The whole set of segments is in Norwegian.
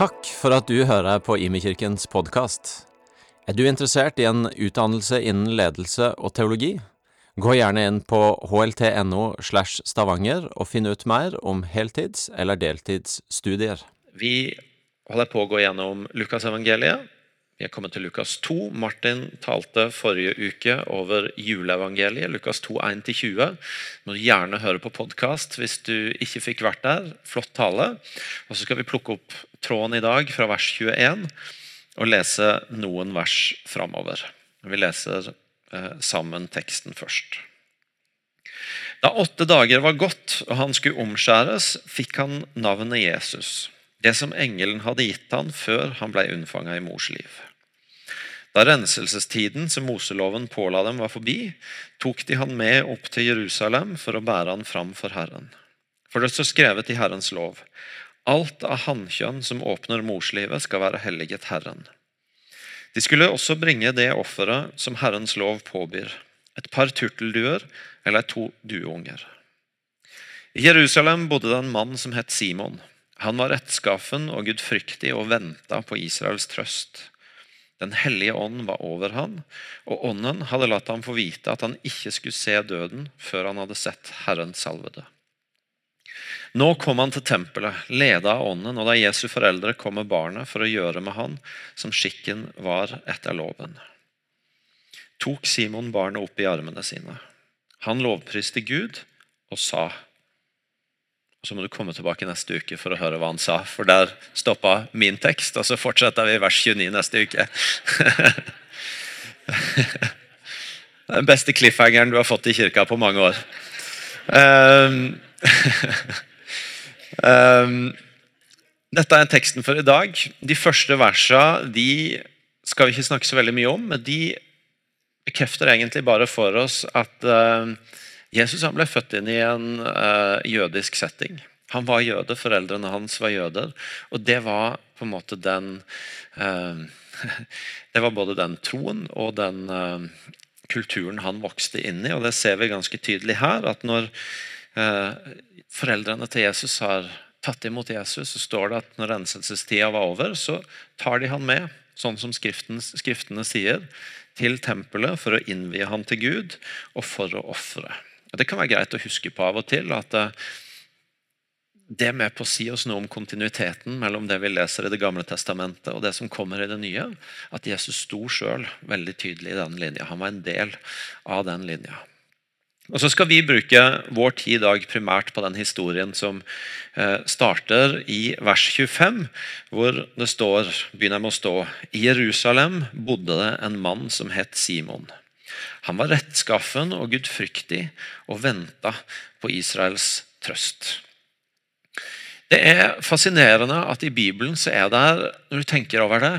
Takk for at du hører på Imekirkens podkast. Er du interessert i en utdannelse innen ledelse og teologi? Gå gjerne inn på hlt.no slash stavanger og finn ut mer om heltids- eller deltidsstudier. Vi holder på å gå gjennom Lukasevangeliet. Vi er kommet til Lukas 2. Martin talte forrige uke over juleevangeliet, Lukas 2, 1-20. Må du gjerne høre på podkast hvis du ikke fikk vært der. Flott tale. Og så skal vi plukke opp tråden i dag fra vers 21 og lese noen vers framover. Vi leser eh, sammen teksten først. Da åtte dager var gått og han skulle omskjæres, fikk han navnet Jesus, det som engelen hadde gitt han før han ble unnfanga i mors liv. Da renselsestiden som Moseloven påla dem, var forbi, tok de han med opp til Jerusalem for å bære han fram for Herren. For det står skrevet i Herrens lov:" Alt av hannkjønn som åpner morslivet, skal være helliget Herren. De skulle også bringe det offeret som Herrens lov påbyr, et par turtelduer eller to dueunger. I Jerusalem bodde det en mann som het Simon. Han var rettskaffen og gudfryktig og venta på Israels trøst. Den hellige ånd var over han, og ånden hadde latt ham få vite at han ikke skulle se døden før han hadde sett Herren salvede. Nå kom han til tempelet, leda av ånden, og da Jesu foreldre kom med barnet for å gjøre med han som skikken var etter loven, tok Simon barnet opp i armene sine. Han lovpriste Gud og sa og Så må du komme tilbake neste uke for å høre hva han sa, for der stoppa min tekst. Og så fortsetter vi vers 29 neste uke. Den beste cliffhangeren du har fått i kirka på mange år. Um, um, dette er teksten for i dag. De første versa de skal vi ikke snakke så veldig mye om, men de bekrefter egentlig bare for oss at uh, Jesus ble født inn i en uh, jødisk setting. Han var jøde, foreldrene hans var jøder. Og det var på en måte den uh, Det var både den troen og den uh, kulturen han vokste inn i. Og det ser vi ganske tydelig her. At når foreldrene til Jesus har tatt imot Jesus, så står det at når renselsestida var over, så tar de han med, sånn som skriftene sier, til tempelet for å innvie han til Gud og for å ofre. Det kan være greit å huske på av og til at eh, det er med på å si oss noe om kontinuiteten mellom det vi leser i Det gamle testamentet og det som kommer i det nye. At Jesus sto sjøl veldig tydelig i den linja. Han var en del av den linja. Og så skal vi bruke vår tid i dag primært på den historien som eh, starter i vers 25, hvor det står, begynner med å stå I Jerusalem bodde det en mann som het Simon. Han var rettskaffen og gudfryktig og venta på Israels trøst. Det er fascinerende at i Bibelen så er det, når du tenker over det,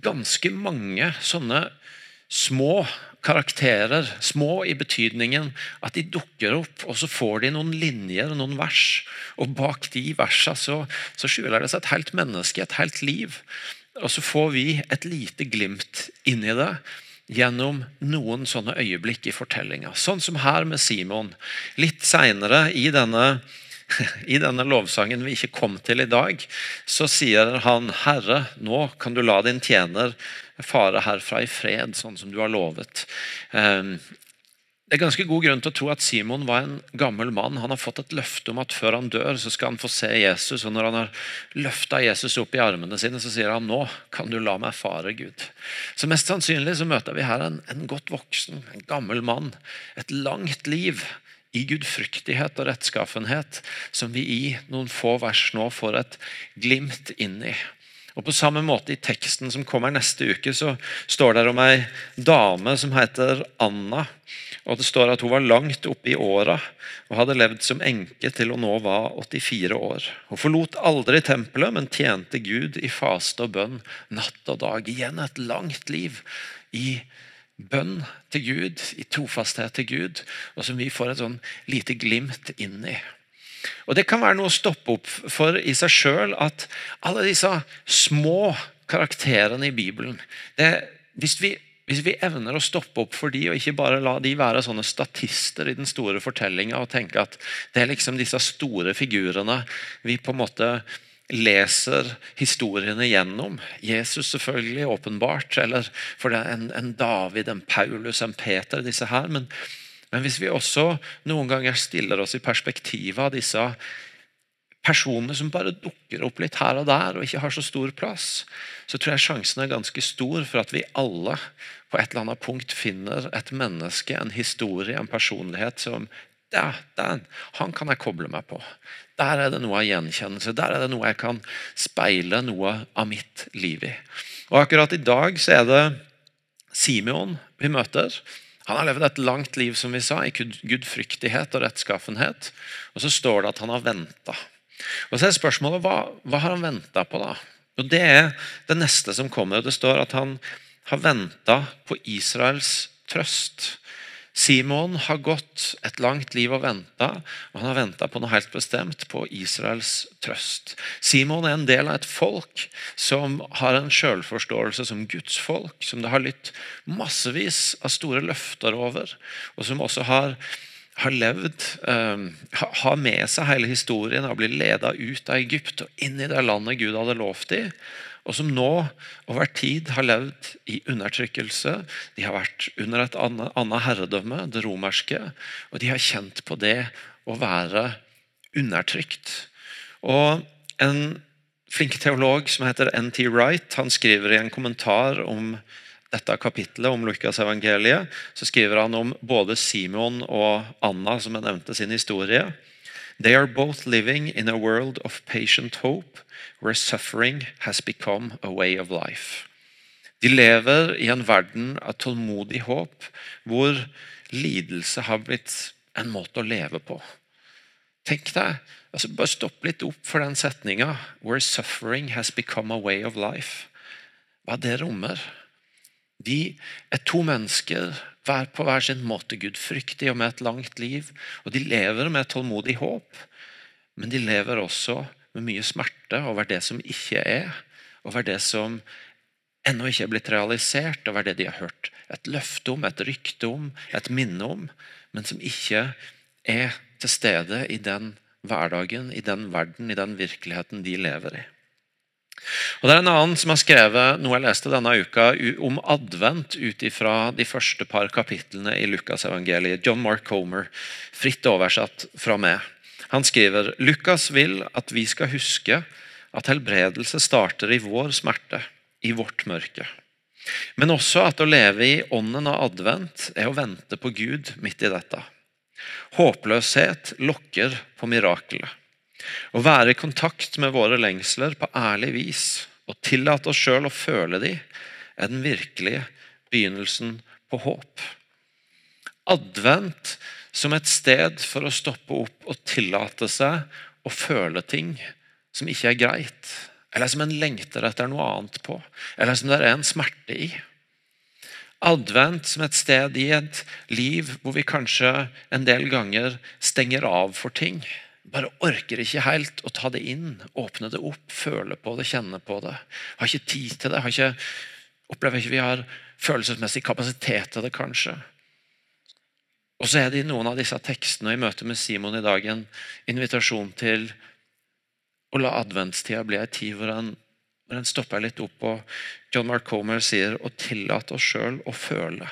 ganske mange sånne små karakterer. Små i betydningen at de dukker opp, og så får de noen linjer, noen vers. Og bak de versene så, så skjuler det seg et helt menneske, et helt liv. Og så får vi et lite glimt inni det gjennom noen sånne øyeblikk i fortellinga. Sånn som her med Simon. Litt seinere i i denne lovsangen vi ikke kom til i dag, så sier han, 'Herre, nå kan du la din tjener fare herfra i fred, sånn som du har lovet'. Det er ganske god grunn til å tro at Simon var en gammel mann. Han har fått et løfte om at før han dør, så skal han få se Jesus. Og når han har løfta Jesus opp i armene sine, så sier han nå kan du la meg fare, Gud. Så mest sannsynlig så møter vi her en, en godt voksen, en gammel mann. Et langt liv i gudfryktighet og rettskaffenhet, som vi i noen få vers nå får et glimt inn i. Og På samme måte i teksten som kommer neste uke, så står det om ei dame som heter Anna. Og Det står at hun var langt oppe i åra og hadde levd som enke til hun nå var 84 år. Hun forlot aldri tempelet, men tjente Gud i faste og bønn natt og dag. Igjen et langt liv i bønn til Gud, i trofasthet til Gud, og som vi får et sånn lite glimt inn i. Og Det kan være noe å stoppe opp for i seg sjøl at alle disse små karakterene i Bibelen det, hvis, vi, hvis, vi, evner å stoppe opp for de, og ikke bare la de være sånne statister i den store fortellinga, og tenke at det er liksom disse store figurene vi på en måte leser historiene gjennom. Jesus selvfølgelig, åpenbart. Eller for det er en, en David, en Paulus, en Peter, disse her. Men, men hvis vi også noen ganger stiller oss i perspektivet av disse personene som bare dukker opp litt her og der og ikke har så stor plass, så tror jeg sjansen er ganske stor for at vi alle på et eller annet punkt finner et menneske, en historie, en personlighet som ja, den, han kan jeg koble meg på. Der er det noe av gjenkjennelse. Der er det noe jeg kan speile noe av mitt liv i. Og Akkurat i dag så er det Simeon vi møter. Han har levd et langt liv som vi sa, i gudfryktighet og rettskaffenhet. Og så står det at han har venta. Og så er spørsmålet hva, hva har han venta på. da? Og Det er det neste som kommer. og Det står at han har venta på Israels trøst. Simon har gått et langt liv og venta, og han har venta på noe helt bestemt, på Israels trøst. Simon er en del av et folk som har en sjølforståelse som Guds folk, som det har lytt massevis av store løfter over, og som også har har levd, um, har med seg hele historien og blir leda ut av Egypt og inn i det landet Gud hadde lovt i, og som nå over tid har levd i undertrykkelse. De har vært under et annet herredømme, det romerske, og de har kjent på det å være undertrykt. Og En flink teolog som heter N.T. Wright, han skriver i en kommentar om dette kapittelet om Lukas-evangeliet, så skriver han om både Simon og Anna, som jeg nevnte sin historie. They are both living in a world of patient hope, where suffering has become a way of life. De lever i en verden av tålmodig håp, hvor lidelse har blitt en måte å leve på. Tenk deg, altså Bare stopp litt opp for den setninga. Where suffering has become a way of life. Hva det rommer. De er to mennesker hver på hver sin måte gudfryktig og med et langt liv. Og de lever med et tålmodig håp, men de lever også med mye smerte over det som ikke er, over det som ennå ikke er blitt realisert, over det de har hørt et løfte om, et rykte om, et minne om, men som ikke er til stede i den hverdagen, i den verden, i den virkeligheten de lever i. Og Det er en annen som har skrevet noe jeg leste denne uka om advent ut ifra de første par kapitlene i Lukasevangeliet. John Mark Comer, fritt oversatt fra meg. Han skriver Lukas vil at vi skal huske at helbredelse starter i vår smerte, i vårt mørke. Men også at å leve i ånden av advent er å vente på Gud midt i dette. Håpløshet lokker på mirakelet. Å være i kontakt med våre lengsler på ærlig vis og tillate oss sjøl å føle de, er den virkelige begynnelsen på håp. Advent som et sted for å stoppe opp og tillate seg å føle ting som ikke er greit, eller som en lengter etter noe annet på, eller som det er en smerte i. Advent som et sted i et liv hvor vi kanskje en del ganger stenger av for ting bare orker ikke helt å ta det inn, åpne det opp, føle på det, kjenne på det. Har ikke tid til det. Ikke, opplever ikke vi har følelsesmessig kapasitet til det, kanskje. Og så er det i noen av disse tekstene og i møte med Simon i dag en invitasjon til å la adventstida bli ei tid hvor en, hvor en stopper litt opp. og John Mark Comer sier å tillate oss sjøl å føle.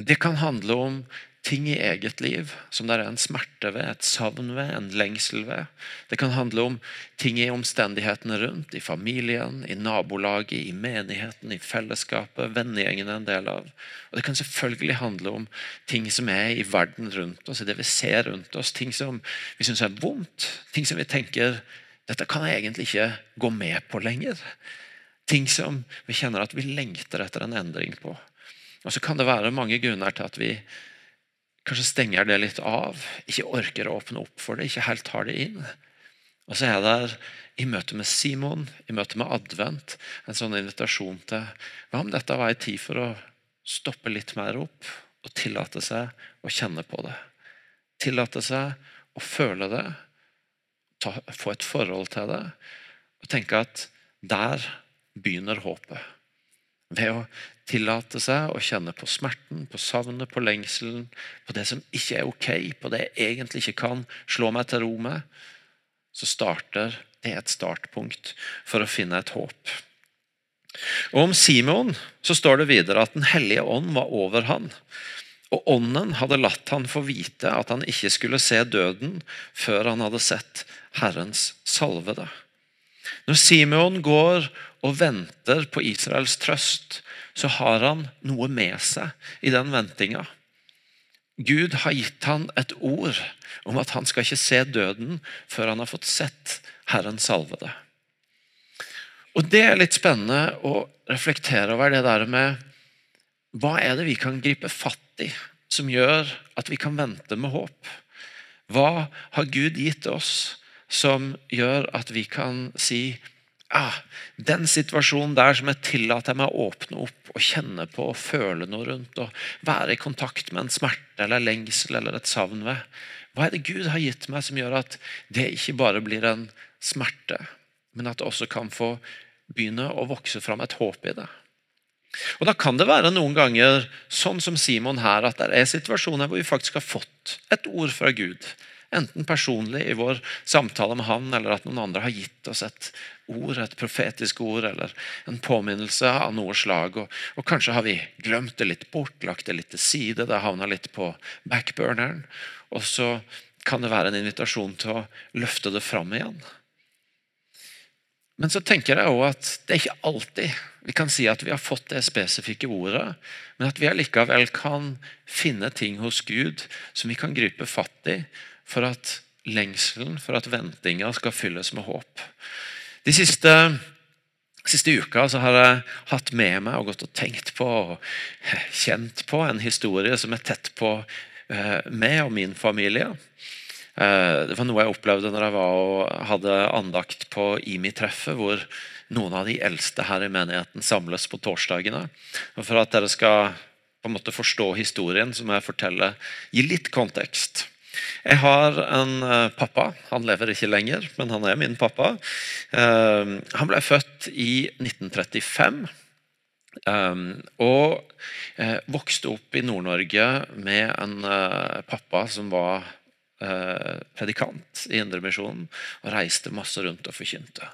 Det kan handle om ting i eget liv som det er en smerte ved, et savn ved, en lengsel ved. Det kan handle om ting i omstendighetene rundt, i familien, i nabolaget, i menigheten, i fellesskapet, vennegjengen er en del av. Og Det kan selvfølgelig handle om ting som er i verden rundt oss, i det vi ser rundt oss. Ting som vi syns er vondt, ting som vi tenker dette kan jeg egentlig ikke gå med på lenger. Ting som vi kjenner at vi lengter etter en endring på. Og så kan det være mange grunner til at vi Kanskje stenger det litt av, ikke orker å åpne opp for det, ikke helt tar det inn. Og så er det i møte med Simon, i møte med advent, en sånn invitasjon til Hva om dette var en tid for å stoppe litt mer opp og tillate seg å kjenne på det? Tillate seg å føle det, ta, få et forhold til det og tenke at der begynner håpet. Ved å tillate seg å kjenne på smerten, på savnet, på lengselen, på det som ikke er ok, på det jeg egentlig ikke kan slå meg til ro med. så starter det et startpunkt for å finne et håp. Og Om Simon så står det videre at Den hellige ånd var over han, og ånden hadde latt han få vite at han ikke skulle se døden før han hadde sett Herrens salvede. Når Simon går og venter på Israels trøst, så har han noe med seg i den ventinga. Gud har gitt han et ord om at han skal ikke se døden før han har fått sett Herren salvede. Og Det er litt spennende å reflektere over det der med hva er det vi kan gripe fatt i som gjør at vi kan vente med håp? Hva har Gud gitt oss som gjør at vi kan si ah, den situasjonen der som jeg tillater meg å åpne opp og kjenne på og føle noe rundt, og være i kontakt med en smerte eller lengsel eller et savn ved. Hva er det Gud har gitt meg som gjør at det ikke bare blir en smerte, men at det også kan få begynne å vokse fram et håp i det? Og Da kan det være noen ganger, sånn som Simon her, at det er situasjoner hvor vi faktisk har fått et ord fra Gud. Enten personlig i vår samtale med han, eller at noen andre har gitt oss et ord, et profetisk ord, eller en påminnelse av noe slag. Og, og kanskje har vi glemt det litt bort, lagt det litt til side, det havna litt på backburneren. Og så kan det være en invitasjon til å løfte det fram igjen. Men så tenker jeg også at det er ikke alltid vi kan si at vi har fått det spesifikke ordet, men at vi allikevel kan finne ting hos Gud som vi kan gripe fatt i for at lengselen, for at ventinga skal fylles med håp. De siste, siste uka har jeg hatt med meg og gått og tenkt på og kjent på en historie som er tett på eh, meg og min familie. Eh, det var noe jeg opplevde når jeg var og hadde andakt på IMI-treffet, hvor noen av de eldste her i menigheten samles på torsdagene. Og For at dere skal på en måte forstå historien, så må jeg fortelle, gi litt kontekst. Jeg har en eh, pappa. Han lever ikke lenger, men han er min pappa. Eh, han ble født i 1935. Og vokste opp i Nord-Norge med en pappa som var Eh, predikant i Indremisjonen og reiste masse rundt og forkynte.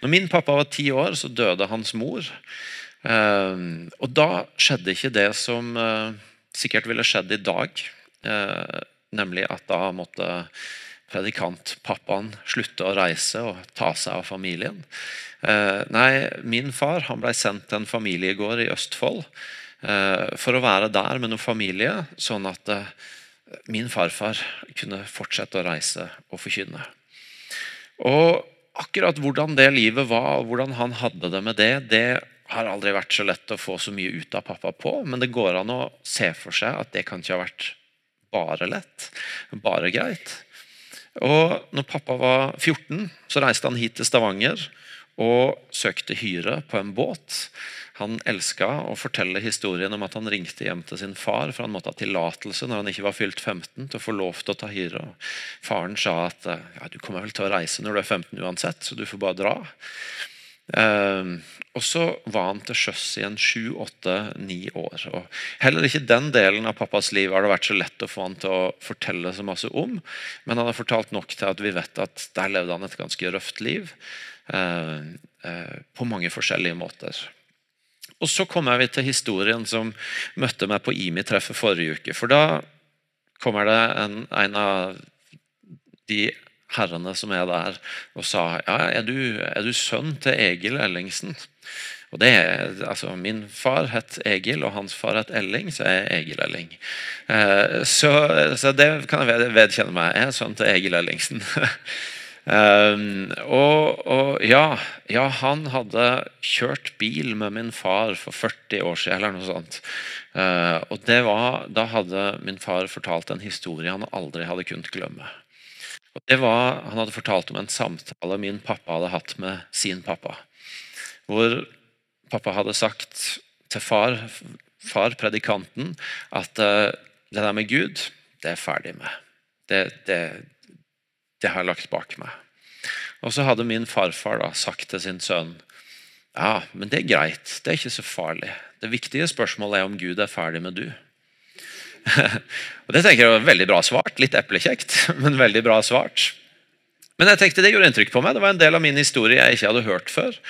Når min pappa var ti år, så døde hans mor. Eh, og da skjedde ikke det som eh, sikkert ville skjedd i dag. Nemlig at da måtte predikantpappaen slutte å reise og ta seg av familien. Nei, min far han ble sendt til en familiegård i Østfold for å være der med noen familie, sånn at min farfar kunne fortsette å reise og forkynne. Og akkurat hvordan det livet var, og hvordan han hadde det med det, det har aldri vært så lett å få så mye ut av pappa på, men det går an å se for seg at det kan ikke ha vært bare lett, bare greit. Og når pappa var 14, så reiste han hit til Stavanger og søkte hyre på en båt. Han elska å fortelle historien om at han ringte hjem til sin far, for han måtte ha tillatelse når han ikke var fylt 15 til å få lov til å ta hyre. Faren sa at ja, du kommer vel til å reise når du er 15 uansett, så du får bare dra. Eh, og så var han til sjøs en sju, åtte, ni år. Og heller ikke den delen av pappas liv har det vært så lett å få han til å fortelle så masse om. Men han har fortalt nok til at vi vet at der levde han et ganske røft liv. Eh, eh, på mange forskjellige måter. Og Så kommer vi til historien som møtte meg på IMI-treffet forrige uke. For da kommer det en, en, av de herrene som er der, og sa ja, er du, er du sønn til Egil Ellingsen? Og det altså Min far het Egil, og hans far het Elling, så jeg er Egil Elling. Eh, så, så, det kan jeg vedkjenne meg. Jeg er sønn til Egil Ellingsen. Um, og, og ja, ja, han hadde kjørt bil med min far for 40 år siden, eller noe sånt. Uh, og var, Da hadde min far fortalt en historie han aldri hadde kunnet glemme. Og det var, Han hadde fortalt om en samtale min pappa hadde hatt med sin pappa. Hvor pappa hadde sagt til far, far predikanten, at uh, det der med Gud, det er ferdig med. Det, det, det har jeg lagt bak meg. Og så hadde min farfar da sagt til sin sønn ja, men det er greit, det er ikke så farlig. Det viktige spørsmålet er om Gud er ferdig med du. Og Det tenker jeg var veldig bra svart. Litt eplekjekt, men veldig bra svart. Men jeg tenkte det gjorde inntrykk på meg. Det var en del av min historie jeg ikke hadde hørt før.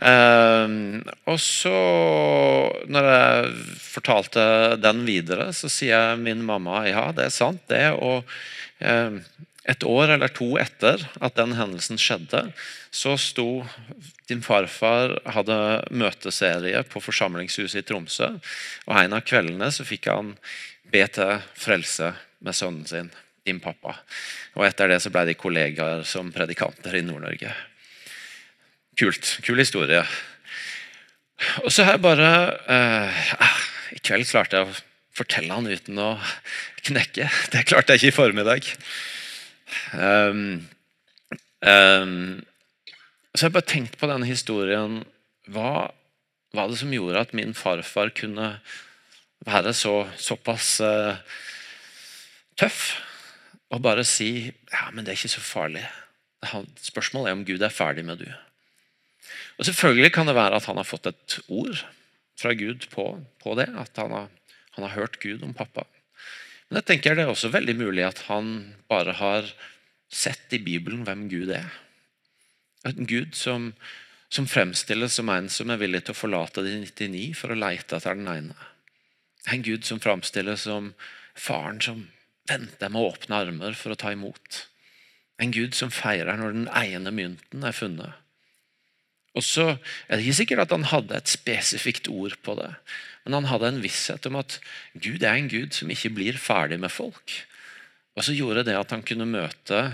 Uh, og så, når jeg fortalte den videre, så sier min mamma ja, det er sant, det. Og uh, et år eller to etter at den hendelsen skjedde, så sto din farfar hadde møteserie på forsamlingshuset i Tromsø. Og en av kveldene så fikk han be til frelse med sønnen sin, din pappa. Og etter det så ble de kollegaer som predikanter i Nord-Norge. Kult. Kul historie. Og så har jeg bare eh, ah, I kveld klarte jeg å fortelle han uten å knekke. Det klarte jeg ikke i formiddag. Um, um, så jeg bare tenkt på denne historien. Hva var det som gjorde at min farfar kunne være så, såpass uh, tøff og bare si ja, men det er ikke så farlig. Spørsmålet er om Gud er ferdig med du. Og Selvfølgelig kan det være at han har fått et ord fra Gud på, på det. At han har, han har, hørt Gud om pappa. Men jeg tenker det er også veldig mulig at han bare har sett i Bibelen hvem Gud er. En Gud som, som fremstilles som en som er villig til å forlate de 99 for å leite etter den ene. En Gud som framstilles som faren som venter med åpne armer for å ta imot. En Gud som feirer når den ene mynten er funnet. Og så er det ikke sikkert at han hadde et spesifikt ord på det, men han hadde en visshet om at Gud er en Gud som ikke blir ferdig med folk. Og så gjorde det at han kunne møte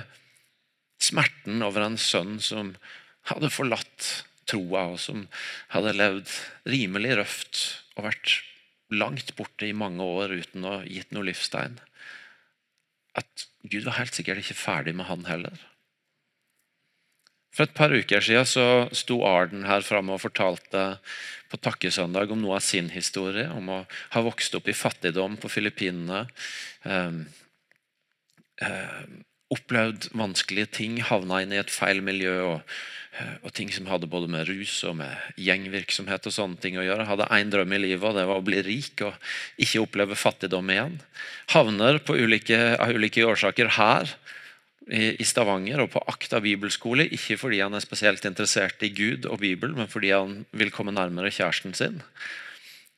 smerten over en sønn som hadde forlatt troa, og som hadde levd rimelig røft og vært langt borte i mange år uten å ha gitt noe livstegn. At Gud var helt sikkert ikke ferdig med han heller. For et par uker siden så sto Arden her framme og fortalte på takkesøndag om noe av sin historie. Om å ha vokst opp i fattigdom på Filippinene. Eh, opplevd vanskelige ting, havna inn i et feil miljø. Og, eh, og, ting som hadde både med rus og med gjengvirksomhet og sånne ting å gjøre. Hadde én drøm i livet, og det var å bli rik og ikke oppleve fattigdom igjen. Havner ulike, av ulike årsaker her i Stavanger og på Akta bibelskole. Ikke fordi han er spesielt interessert i Gud og Bibel, men fordi han vil komme nærmere kjæresten sin.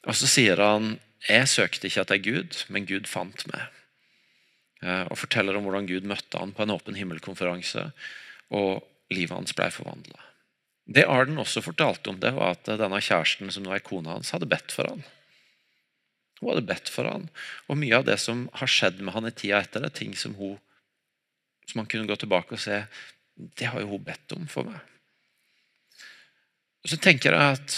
Og Så sier han jeg søkte ikke etter Gud, men Gud fant meg. Eh, og forteller om hvordan Gud møtte han på en åpen himmelkonferanse, og livet hans ble forvandla. Det Arden også fortalte om, det var at denne kjæresten som nå er kona hans, hadde bedt for han. Hun hadde bedt for han, og Mye av det som har skjedd med han i tida etter, er ting som hun som han kunne gå tilbake og se det har jo hun bedt om for meg. Så tenker jeg at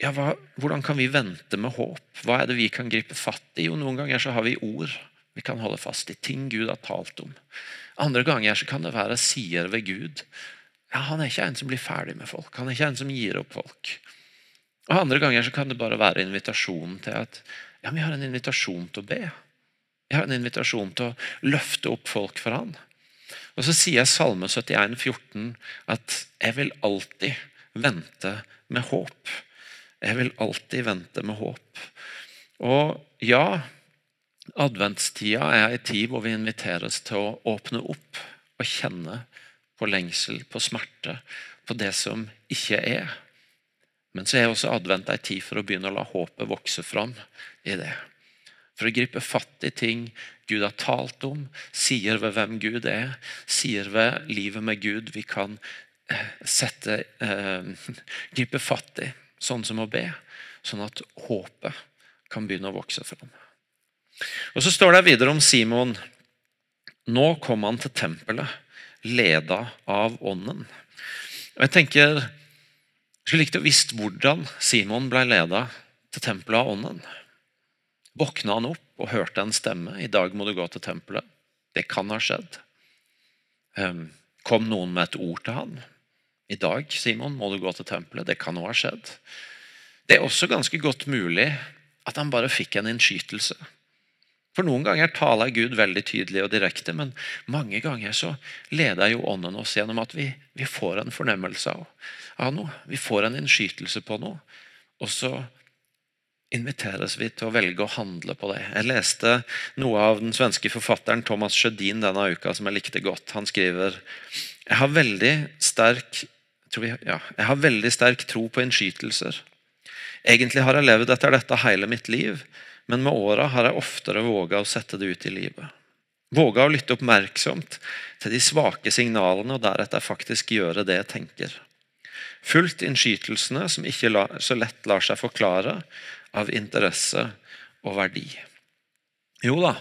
ja, hva, Hvordan kan vi vente med håp? Hva er det vi kan gripe fatt i? Jo, Noen ganger så har vi ord vi kan holde fast i. Ting Gud har talt om. Andre ganger så kan det være sider ved Gud. Ja, Han er ikke en som blir ferdig med folk. Han er ikke en som gir opp folk. Og Andre ganger så kan det bare være invitasjonen til at ja, vi har en invitasjon til å be. Vi har en invitasjon til å løfte opp folk for Han. Og Så sier Salme 71, 14 at 'jeg vil alltid vente med håp'. Jeg vil alltid vente med håp. Og ja, adventstida er ei tid hvor vi inviteres til å åpne opp og kjenne på lengsel, på smerte, på det som ikke er. Men så er også advent ei tid for å begynne å la håpet vokse fram i det. For å gripe fatt i ting Gud har talt om, sier ved hvem Gud er, sier ved livet med Gud vi kan eh, sette, eh, gripe fatt i, sånn som å be. Sånn at håpet kan begynne å vokse fram. Og Så står det videre om Simon. Nå kom han til tempelet, leda av Ånden. Og jeg tenker, jeg skulle likt å visst hvordan Simon ble leda til tempelet av Ånden. Våkna han opp og hørte en stemme. 'I dag må du gå til tempelet.' Det kan ha skjedd. Ehm, kom noen med et ord til han? 'I dag, Simon, må du gå til tempelet.' Det kan òg ha skjedd. Det er også ganske godt mulig at han bare fikk en innskytelse. For Noen ganger taler Gud veldig tydelig og direkte, men mange ganger så leder jo Ånden oss gjennom at vi, vi får en fornemmelse av, av noe. Vi får en innskytelse på noe. Og så inviteres vi til å velge å handle på det. Jeg leste noe av den svenske forfatteren Thomas Sjødin denne uka som jeg likte godt. Han skriver Jeg har veldig sterk vi, ja, jeg har veldig sterk tro på innskytelser. Egentlig har jeg levd etter dette hele mitt liv, men med åra har jeg oftere våga å sette det ut i livet. Våga å lytte oppmerksomt til de svake signalene og deretter faktisk gjøre det jeg tenker. Fulgt innskytelsene som ikke så lett lar seg forklare av interesse og verdi. Jo da,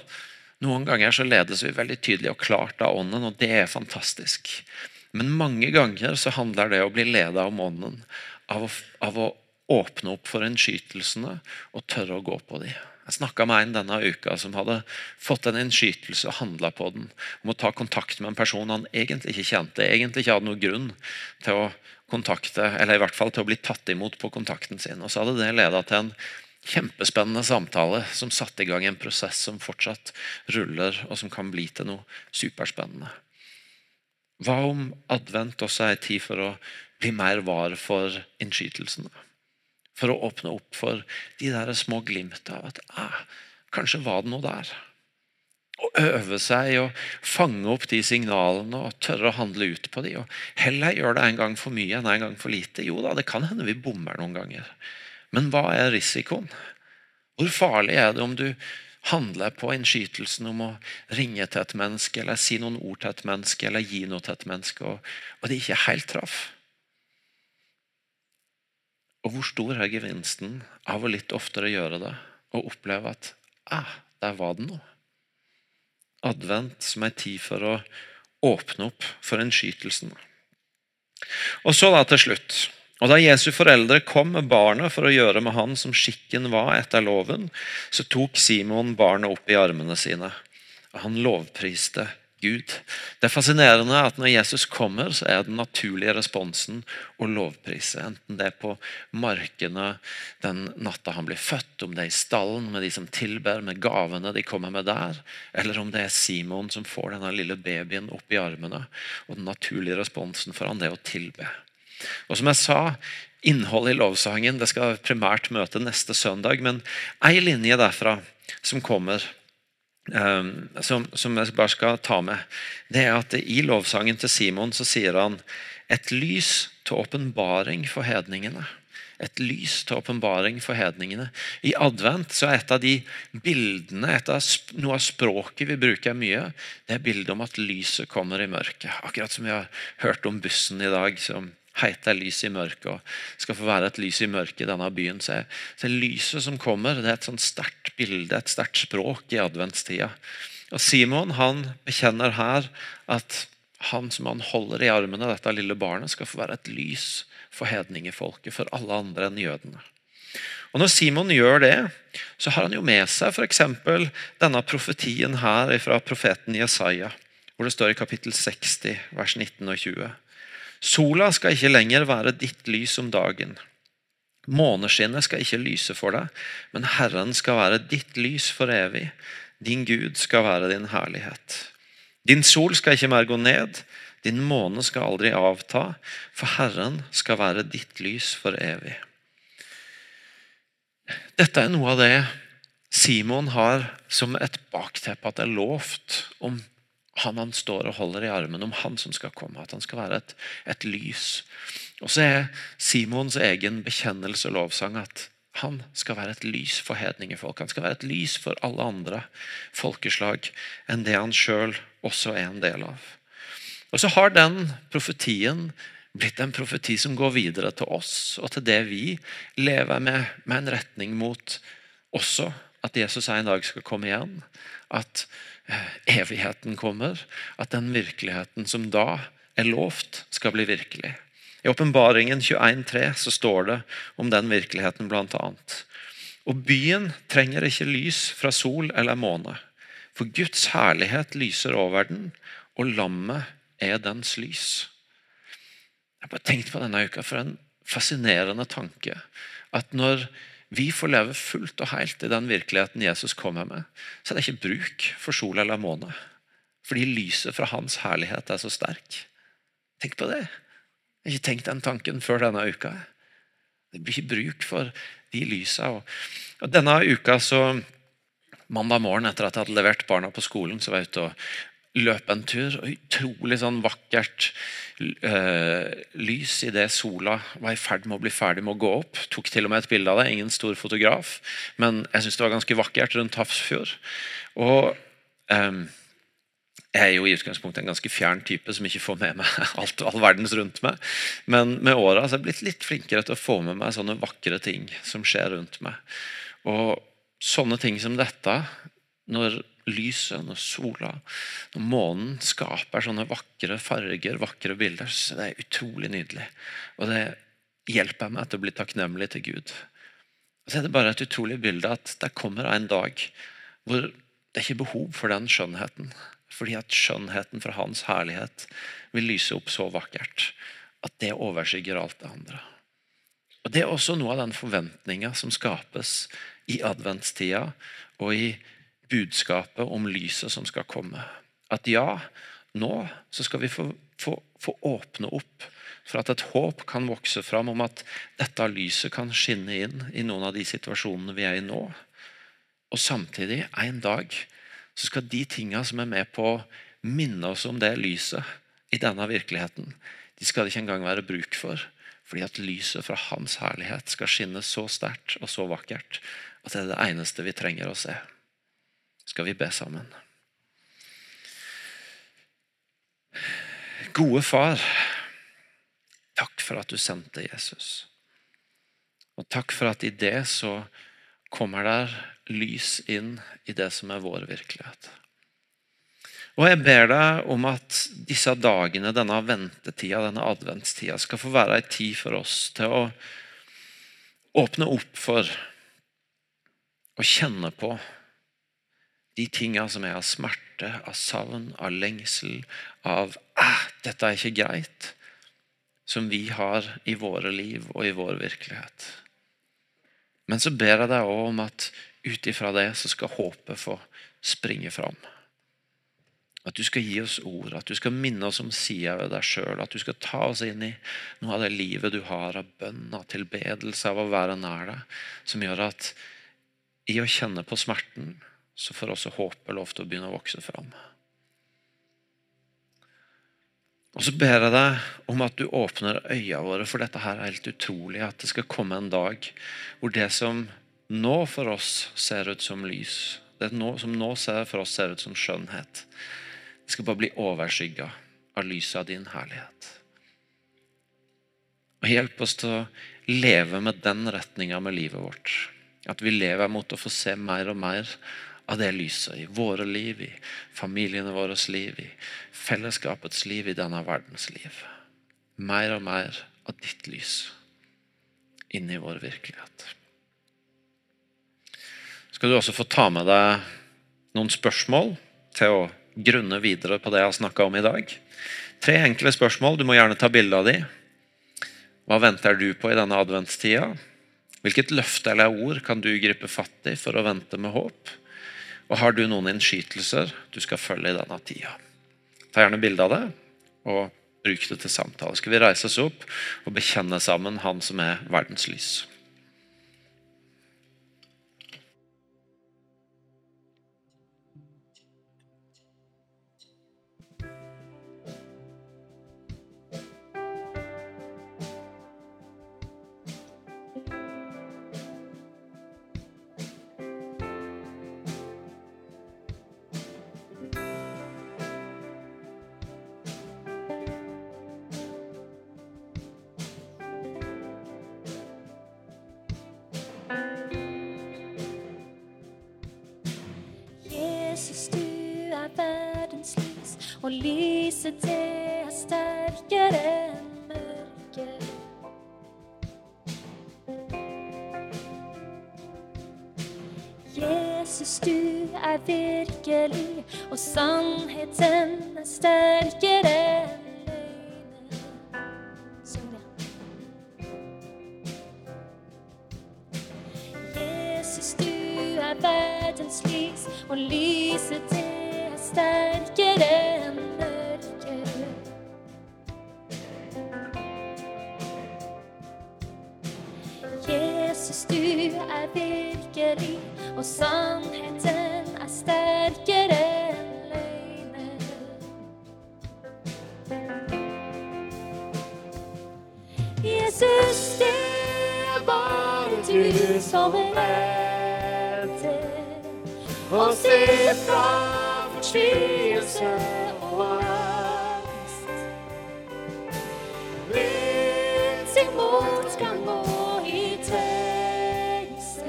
noen ganger så ledes vi veldig tydelig og klart av Ånden, og det er fantastisk. Men mange ganger så handler det å bli ledet av Ånden av, av å åpne opp for innskytelsene og tørre å gå på dem. Jeg snakka med en denne uka som hadde fått en innskytelse og handla på den. Om å ta kontakt med en person han egentlig ikke kjente, egentlig ikke hadde noen grunn til å kontakte, eller i hvert fall til å bli tatt imot på kontakten sin. Og så hadde det leda til en kjempespennende samtale som satte i gang en prosess som fortsatt ruller, og som kan bli til noe superspennende. Hva om advent også er tid for å bli mer var for innskytelsene? For å åpne opp for de der små glimta av at ah, kanskje var det noe der. Å øve seg og fange opp de signalene og tørre å handle ut på de. Og heller gjøre det en gang for mye enn en gang for lite. Jo da, det kan hende vi bommer noen ganger. Men hva er risikoen? Hvor farlig er det om du handler på innskytelsen om å ringe til et menneske, eller si noen ord til et menneske, eller gi noe til et menneske, og, og det ikke helt traff? Og hvor stor er gevinsten av å litt oftere gjøre det og oppleve at ah, der var det noe? Advent som er tid for å åpne opp for innskytelsen. Og så da til slutt. Og Da Jesu foreldre kom med barnet for å gjøre med han som skikken var etter loven, så tok Simon barnet opp i armene sine. Han lovpriste Gud. Det er fascinerende at når Jesus kommer, så er den naturlige responsen å lovprise. Enten det er på markene den natta han blir født, om det er i stallen med de som tilber, med gavene de kommer med der, eller om det er Simon som får denne lille babyen opp i armene. Og den naturlige responsen for han det er å tilbe. Og som jeg sa, innholdet i lovsangen det skal primært møte neste søndag, men ei linje derfra som kommer som, som, jeg bare skal ta med, det er at i lovsangen til Simon så sier han et lys til åpenbaring for hedningene. Et lys til åpenbaring for hedningene. I advent så er et av de bildene, et av noe av språket vi bruker mye, det er bildet om at lyset kommer i mørket. Akkurat som vi har hørt om bussen i dag. som heter lys i mørket og skal få være et lys i mørket i denne byen. Så så lyset som kommer, det er et sånt sterkt bilde, et sterkt språk i adventstida. Og Simon han bekjenner her at han som han holder i armene, dette lille barnet, skal få være et lys for hedningefolket, for alle andre enn jødene. Og Når Simon gjør det, så har han jo med seg f.eks. denne profetien her fra profeten Jesaja, hvor det står i kapittel 60, vers 19 og 20. Sola skal ikke lenger være ditt lys om dagen. Måneskinnet skal ikke lyse for deg, men Herren skal være ditt lys for evig. Din Gud skal være din herlighet. Din sol skal ikke mer gå ned, din måne skal aldri avta, for Herren skal være ditt lys for evig. Dette er noe av det Simon har som et bakteppe at det er lovt om han han står og holder i armen, om han som skal komme. At han skal være et, et lys. Og så er Simons egen bekjennelse og lovsang at han skal være et lys for hedningefolk. Han skal være et lys for alle andre folkeslag enn det han sjøl også er en del av. Og så har den profetien blitt en profeti som går videre til oss, og til det vi lever med, med en retning mot også at Jesus en dag skal komme igjen. At evigheten kommer, at den virkeligheten som da er lovt, skal bli virkelig. I Åpenbaringen 21,3 så står det om den virkeligheten bl.a. Og byen trenger ikke lys fra sol eller måne, for Guds herlighet lyser over den, og lammet er dens lys. Jeg har bare tenkt på denne uka for en fascinerende tanke. At når vi får leve fullt og helt i den virkeligheten Jesus kommer med, så er det ikke bruk for sol eller måne. Fordi lyset fra hans herlighet er så sterk. Tenk på det. Jeg har ikke tenkt den tanken før denne uka. Det blir ikke bruk for de lysa. Denne uka så Mandag morgen etter at jeg hadde levert barna på skolen, så var jeg ute og løpe en tur. og Utrolig sånn vakkert øh, lys idet sola var i ferd med å bli ferdig med å gå opp. Tok til og med et bilde av det. Ingen stor fotograf, men jeg syns det var ganske vakkert rundt Hafrsfjord. Og øh, jeg er jo i utgangspunktet en ganske fjern type som ikke får med meg alt all verdens rundt meg. Men med åra har jeg blitt litt flinkere til å få med meg sånne vakre ting som skjer rundt meg. Og sånne ting som dette, når lyset, når sola, når månen skaper sånne vakre farger, vakre bilder, så det er utrolig nydelig. Og det hjelper meg til å bli takknemlig til Gud. Så er det bare et utrolig bilde at det kommer en dag hvor det er ikke behov for den skjønnheten. Fordi at skjønnheten fra Hans herlighet vil lyse opp så vakkert at det overskygger alt det andre. Og Det er også noe av den forventninga som skapes i adventstida og i budskapet om lyset som skal komme. At ja, nå så skal vi få, få, få åpne opp for at et håp kan vokse fram om at dette lyset kan skinne inn i noen av de situasjonene vi er i nå. Og samtidig, en dag, så skal de tinga som er med på å minne oss om det lyset i denne virkeligheten, de skal det ikke engang være bruk for. Fordi at lyset fra Hans herlighet skal skinne så sterkt og så vakkert at det er det eneste vi trenger å se skal vi be sammen. Gode far, takk for at du sendte Jesus. Og takk for at i det så kommer der lys inn i det som er vår virkelighet. Og jeg ber deg om at disse dagene, denne ventetida, denne adventstida, skal få være ei tid for oss til å åpne opp for å kjenne på de tinga som er av smerte, av savn, av lengsel, av ah, 'dette er ikke greit', som vi har i våre liv og i vår virkelighet. Men så ber jeg deg òg om at ut ifra det så skal håpet få springe fram. At du skal gi oss ord, at du skal minne oss om sida ved deg sjøl. At du skal ta oss inn i noe av det livet du har av bønn, av tilbedelse, av å være nær deg. Som gjør at i å kjenne på smerten, så får også håpet lov til å begynne å vokse fram. Og så ber jeg deg om at du åpner øynene våre for dette her er helt utrolig. At det skal komme en dag hvor det som nå for oss ser ut som lys, det som nå for oss ser ut som skjønnhet, det skal bare bli overskygga av lyset av din herlighet. Og Hjelp oss til å leve med den retninga med livet vårt. At vi lever mot å få se mer og mer av det lyset i våre liv, i familiene våres liv, i fellesskapets liv, i denne verdens liv. Mer og mer av ditt lys inn i vår virkelighet. Skal du også få ta med deg noen spørsmål til å grunne videre på det jeg har snakka om i dag. Tre enkle spørsmål. Du må gjerne ta bilde av de. Hva venter du på i denne adventstida? Hvilket løfte eller ord kan du gripe fatt i for å vente med håp? Og har du noen innskytelser du skal følge i denne tida? Ta gjerne bilde av det, og bruk det til samtale. Skal vi reise oss opp og bekjenne sammen Han som er verdens lys? Og lyset det er sterkere enn mørket. Jesus, du er virkelig, og sannheten er sterkere enn løgnen. Syng det. Jesus, du er verdens lys, og lyset er sterkere enn mørket. Jesus, du er virkelig, og sannheten er sterkere enn løgnen. Jesus, det er bare du som vet det, og se fram fortvilelse og angst. Ved sin motgang og i trengsel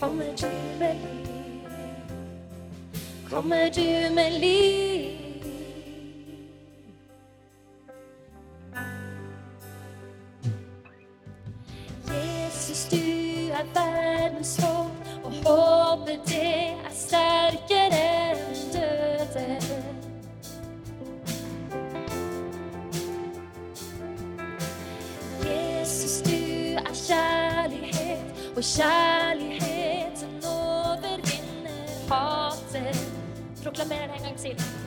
kommer du med liv. Kommer du med liv. Og kjærligheten overvinner hatet. Proklamer det en gang til.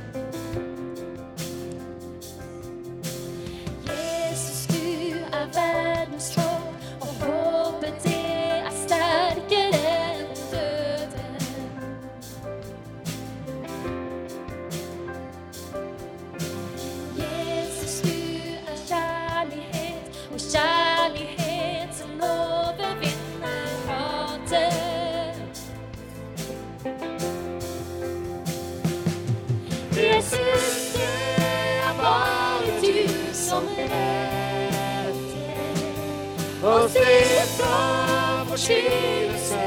Fortvilelse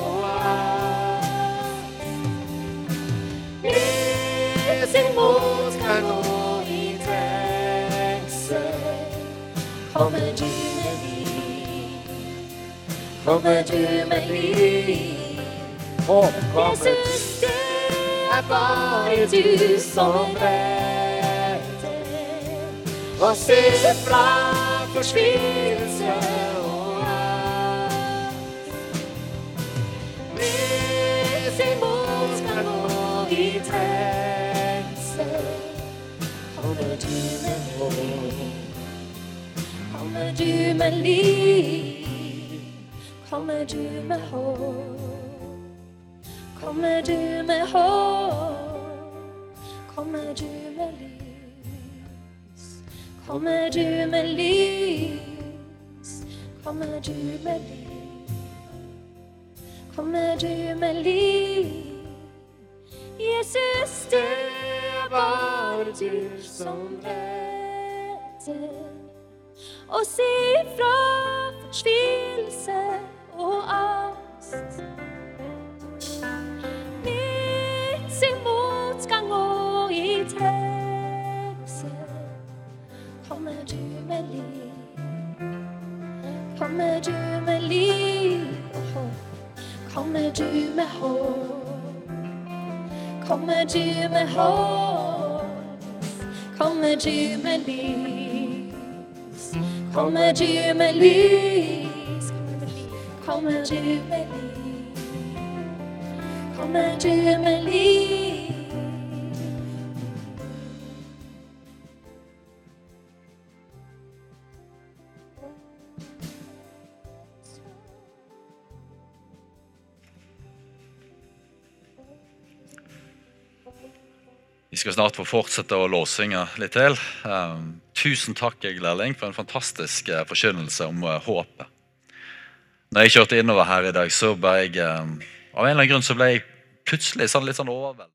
og angst. Med sin motgang og i trengsel kommer du med liv. Kommer du med liv. Jesus, det er bare du Kommer du med liv. Kommer du med håp. Kommer du med håp, kommer du med lys. Kommer du med lys, kommer du med lys. Kommer du med lys. Jesus, det var du som redder si ifra fortvilelse og angst. Midt sin motgang og i trengsel kommer du med liv. Kommer du med liv og håp. Kommer du med håp. Kommer du med håp. Kommer du med lys. Kommer du med lys. Kommer du med lys. Kommer du med lys? Vi skal snart få fortsette å låssynge litt til. Tusen takk, Egil Erling, for en fantastisk eh, forkynnelse om eh, håpet. Når jeg kjørte innover her i dag, så ble jeg um, Av en eller annen grunn så ble jeg plutselig sånn, litt sånn overveldet.